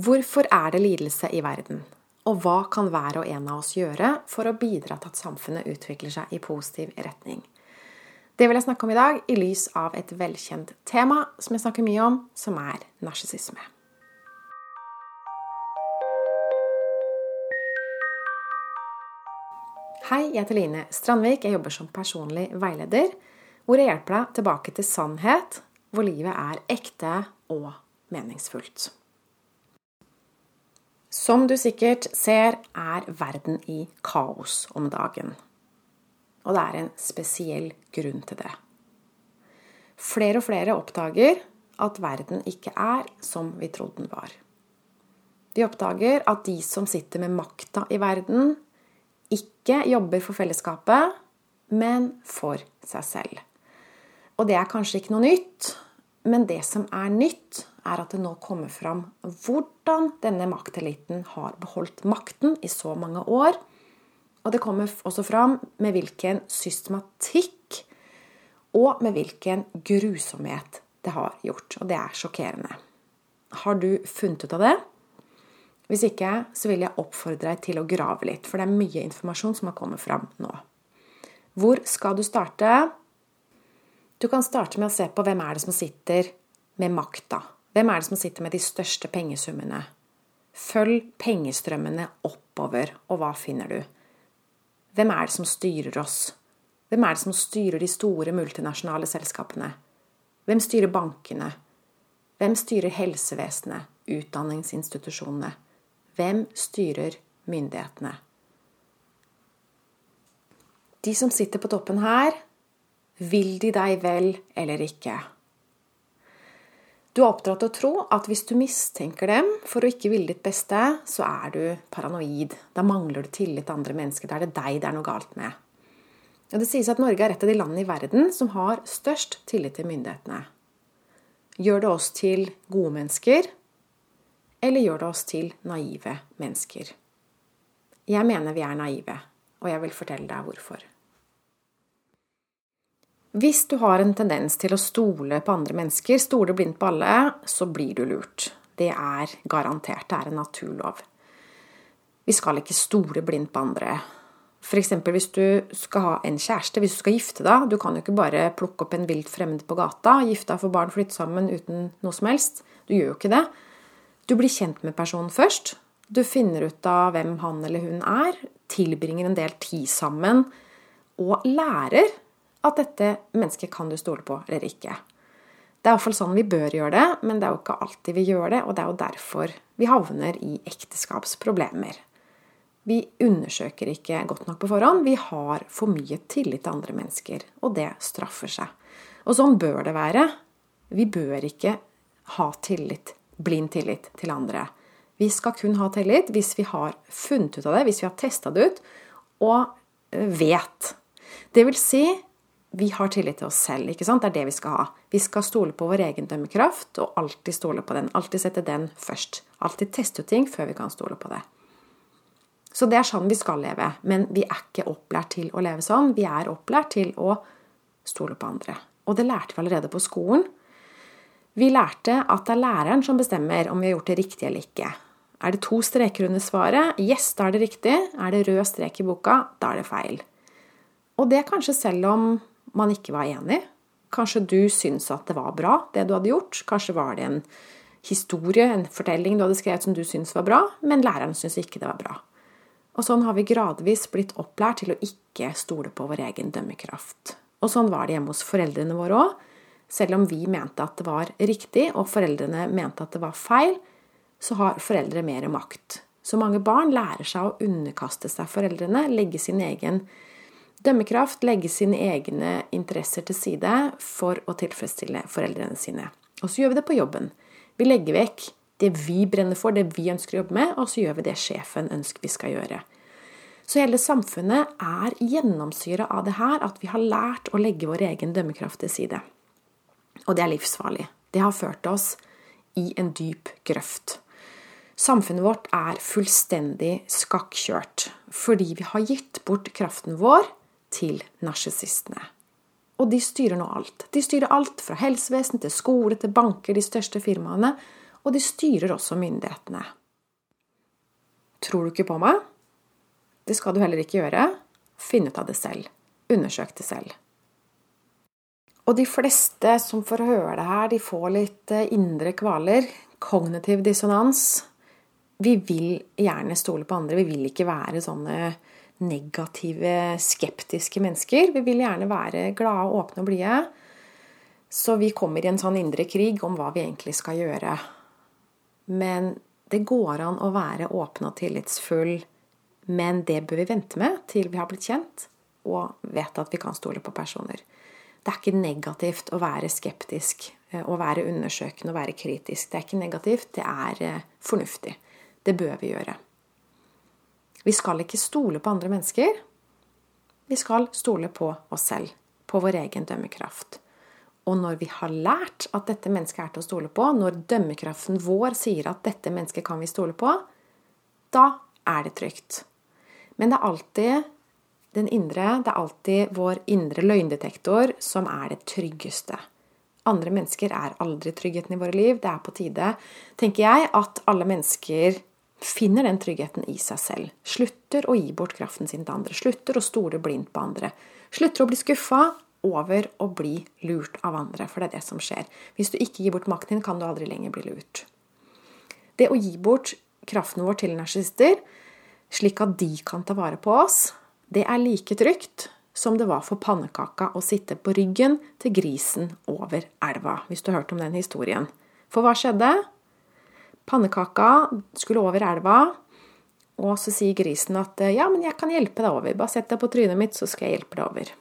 Hvorfor er det lidelse i verden? Og hva kan hver og en av oss gjøre for å bidra til at samfunnet utvikler seg i positiv retning? Det vil jeg snakke om i dag i lys av et velkjent tema som jeg snakker mye om, som er narsissisme. Hei, jeg heter Line Strandvik. Jeg jobber som personlig veileder, hvor jeg hjelper deg tilbake til sannhet, hvor livet er ekte og meningsfullt. Som du sikkert ser, er verden i kaos om dagen. Og det er en spesiell grunn til det. Flere og flere oppdager at verden ikke er som vi trodde den var. Vi oppdager at de som sitter med makta i verden, ikke jobber for fellesskapet, men for seg selv. Og det er kanskje ikke noe nytt, men det som er nytt, er at det nå kommer fram hvordan denne makteliten har beholdt makten i så mange år. Og det kommer også fram med hvilken systematikk og med hvilken grusomhet det har gjort. Og det er sjokkerende. Har du funnet ut av det? Hvis ikke, så vil jeg oppfordre deg til å grave litt, for det er mye informasjon som har kommet fram nå. Hvor skal du starte? Du kan starte med å se på hvem er det som sitter med makta. Hvem er det som sitter med de største pengesummene? Følg pengestrømmene oppover, og hva finner du? Hvem er det som styrer oss? Hvem er det som styrer de store multinasjonale selskapene? Hvem styrer bankene? Hvem styrer helsevesenet, utdanningsinstitusjonene? Hvem styrer myndighetene? De som sitter på toppen her, vil de deg vel eller ikke? Du er oppdratt til å tro at hvis du mistenker dem for å ikke ville ditt beste, så er du paranoid. Da mangler du tillit til andre mennesker. Da er det deg det er noe galt med. Og det sies at Norge er et av de landene i verden som har størst tillit til myndighetene. Gjør det oss til gode mennesker, eller gjør det oss til naive mennesker? Jeg mener vi er naive, og jeg vil fortelle deg hvorfor. Hvis du har en tendens til å stole på andre mennesker, stole blindt på alle, så blir du lurt. Det er garantert. Det er en naturlov. Vi skal ikke stole blindt på andre. F.eks. hvis du skal ha en kjæreste, hvis du skal gifte deg. Du kan jo ikke bare plukke opp en vilt fremmed på gata, gifte deg, få barn, flytte sammen uten noe som helst. Du gjør jo ikke det. Du blir kjent med personen først. Du finner ut av hvem han eller hun er, tilbringer en del tid sammen og lærer at dette mennesket kan du stole på eller ikke. Det er iallfall sånn vi bør gjøre det, men det er jo ikke alltid vi gjør det, og det er jo derfor vi havner i ekteskapsproblemer. Vi undersøker ikke godt nok på forhånd. Vi har for mye tillit til andre mennesker, og det straffer seg. Og sånn bør det være. Vi bør ikke ha tillit, blind tillit til andre. Vi skal kun ha tillit hvis vi har funnet ut av det, hvis vi har testa det ut og vet. Det vil si vi har tillit til oss selv. ikke sant? Det er det vi skal ha. Vi skal stole på vår egen dømmekraft og alltid stole på den. Alltid sette den først. Alltid teste ut ting før vi kan stole på det. Så det er sånn vi skal leve. Men vi er ikke opplært til å leve sånn. Vi er opplært til å stole på andre. Og det lærte vi allerede på skolen. Vi lærte at det er læreren som bestemmer om vi har gjort det riktig eller ikke. Er det to streker under svaret? Yes, da er det riktig. Er det rød strek i boka? Da er det feil. Og det kanskje selv om man ikke var enig. Kanskje du syntes at det var bra, det du hadde gjort. Kanskje var det en historie, en fortelling du hadde skrevet som du syntes var bra, men læreren syntes ikke det var bra. Og sånn har vi gradvis blitt opplært til å ikke stole på vår egen dømmekraft. Og sånn var det hjemme hos foreldrene våre òg. Selv om vi mente at det var riktig, og foreldrene mente at det var feil, så har foreldre mer makt. Så mange barn lærer seg å underkaste seg foreldrene, legge sin egen Dømmekraft legger sine egne interesser til side for å tilfredsstille foreldrene sine. Og så gjør vi det på jobben. Vi legger vekk det vi brenner for, det vi ønsker å jobbe med, og så gjør vi det sjefen ønsker vi skal gjøre. Så hele samfunnet er gjennomsyra av det her at vi har lært å legge vår egen dømmekraft til side. Og det er livsfarlig. Det har ført oss i en dyp grøft. Samfunnet vårt er fullstendig skakkjørt fordi vi har gitt bort kraften vår til narsissistene. Og de styrer nå alt. De styrer alt fra helsevesen til skole til banker, de største firmaene. Og de styrer også myndighetene. Tror du ikke på meg? Det skal du heller ikke gjøre. Finn ut av det selv. Undersøk det selv. Og de fleste som får høre det her, de får litt eh, indre kvaler. Kognitiv dissonans. Vi vil gjerne stole på andre. Vi vil ikke være sånne negative, skeptiske mennesker. Vi vil gjerne være glade, åpne og blide. Så vi kommer i en sånn indre krig om hva vi egentlig skal gjøre. Men det går an å være åpen og tillitsfull, men det bør vi vente med til vi har blitt kjent og vet at vi kan stole på personer. Det er ikke negativt å være skeptisk, eh, å være undersøkende og være kritisk. Det er ikke negativt, det er eh, fornuftig. Det bør vi gjøre. Vi skal ikke stole på andre mennesker. Vi skal stole på oss selv, på vår egen dømmekraft. Og når vi har lært at dette mennesket er til å stole på, når dømmekraften vår sier at dette mennesket kan vi stole på, da er det trygt. Men det er alltid den indre, det er alltid vår indre løgndetektor som er det tryggeste. Andre mennesker er aldri tryggheten i våre liv. Det er på tide, tenker jeg, at alle mennesker finner den tryggheten i seg selv. Slutter å gi bort kraften sin til andre. Slutter å stole blindt på andre. Slutter å bli skuffa over å bli lurt av andre, for det er det som skjer. Hvis du ikke gir bort makten din, kan du aldri lenger bli lurt. Det å gi bort kraften vår til narsissister, slik at de kan ta vare på oss, det er like trygt som det var for pannekaka å sitte på ryggen til grisen over elva, hvis du har hørt om den historien. For hva skjedde? Pannekaka skulle over elva, og så sier grisen at ja, men jeg kan hjelpe deg over. Bare sett deg på trynet mitt, så skal jeg hjelpe deg over.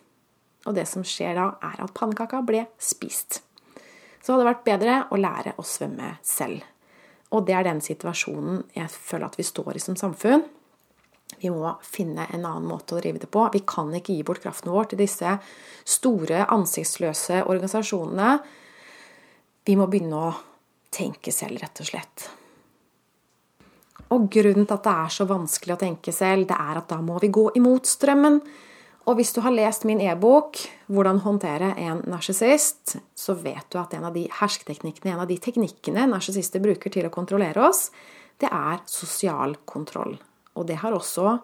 Og det som skjer da, er at pannekaka ble spist. Så hadde det vært bedre å lære å svømme selv. Og det er den situasjonen jeg føler at vi står i som samfunn. Vi må finne en annen måte å drive det på. Vi kan ikke gi bort kraften vår til disse store, ansiktsløse organisasjonene. Vi må begynne å tenke selv, rett og slett. Og grunnen til at det er så vanskelig å tenke selv, det er at da må vi gå imot strømmen. Og hvis du har lest min e-bok 'Hvordan håndtere en narsissist', så vet du at en av de hersketeknikkene, en av de teknikkene narsissister bruker til å kontrollere oss, det er sosial kontroll. Og det har også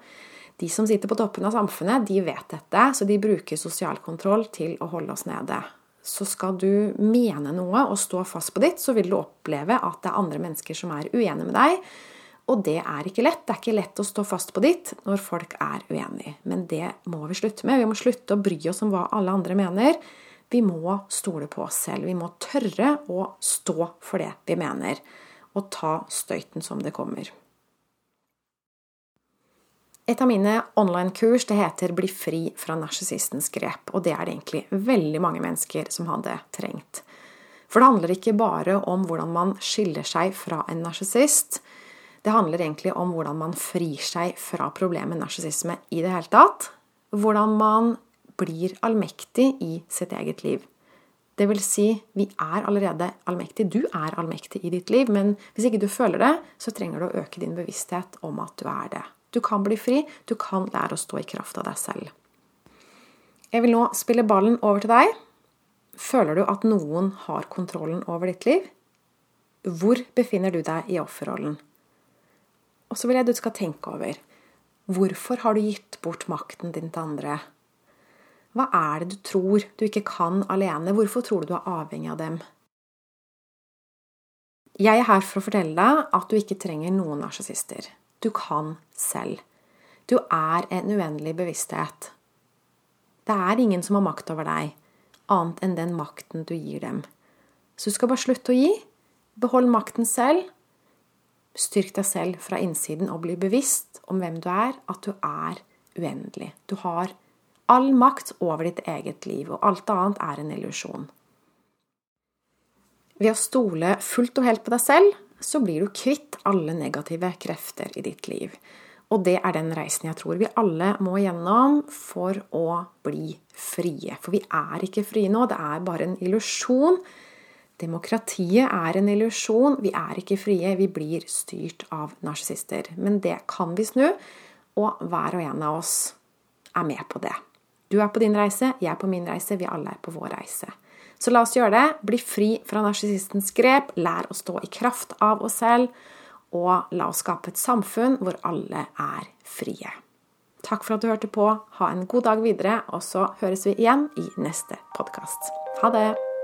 de som sitter på toppen av samfunnet, de vet dette, så de bruker sosial kontroll til å holde oss nede. Så skal du mene noe og stå fast på ditt, så vil du oppleve at det er andre mennesker som er uenige med deg. Og det er ikke lett. Det er ikke lett å stå fast på ditt når folk er uenige. Men det må vi slutte med. Vi må slutte å bry oss om hva alle andre mener. Vi må stole på oss selv. Vi må tørre å stå for det vi mener, og ta støyten som det kommer. Et av mine online-kurs det heter 'Bli fri fra narsissistens grep', og det er det egentlig veldig mange mennesker som hadde trengt. For det handler ikke bare om hvordan man skiller seg fra en narsissist. Det handler egentlig om hvordan man frir seg fra problemet narsissisme i det hele tatt. Hvordan man blir allmektig i sitt eget liv. Det vil si, vi er allerede allmektig. Du er allmektig i ditt liv, men hvis ikke du føler det, så trenger du å øke din bevissthet om at du er det. Du kan bli fri. Du kan lære å stå i kraft av deg selv. Jeg vil nå spille ballen over til deg. Føler du at noen har kontrollen over ditt liv? Hvor befinner du deg i offerrollen? Og så vil jeg at du skal tenke over hvorfor har du gitt bort makten din til andre? Hva er det du tror du ikke kan alene? Hvorfor tror du du er avhengig av dem? Jeg er her for å fortelle deg at du ikke trenger noen narsissister. Du kan selv. Du er en uendelig bevissthet. Det er ingen som har makt over deg, annet enn den makten du gir dem. Så du skal bare slutte å gi. Behold makten selv. Styrk deg selv fra innsiden og bli bevisst om hvem du er, at du er uendelig. Du har all makt over ditt eget liv, og alt annet er en illusjon. Ved å stole fullt og helt på deg selv så blir du kvitt alle negative krefter i ditt liv. Og det er den reisen jeg tror vi alle må gjennom for å bli frie. For vi er ikke frie nå, det er bare en illusjon. Demokratiet er en illusjon. Vi er ikke frie, vi blir styrt av narsissister. Men det kan vi snu, og hver og en av oss er med på det. Du er på din reise, jeg er på min reise, vi alle er på vår reise. Så la oss gjøre det. Bli fri fra narsissistens grep. Lær å stå i kraft av oss selv. Og la oss skape et samfunn hvor alle er frie. Takk for at du hørte på. Ha en god dag videre, og så høres vi igjen i neste podkast. Ha det!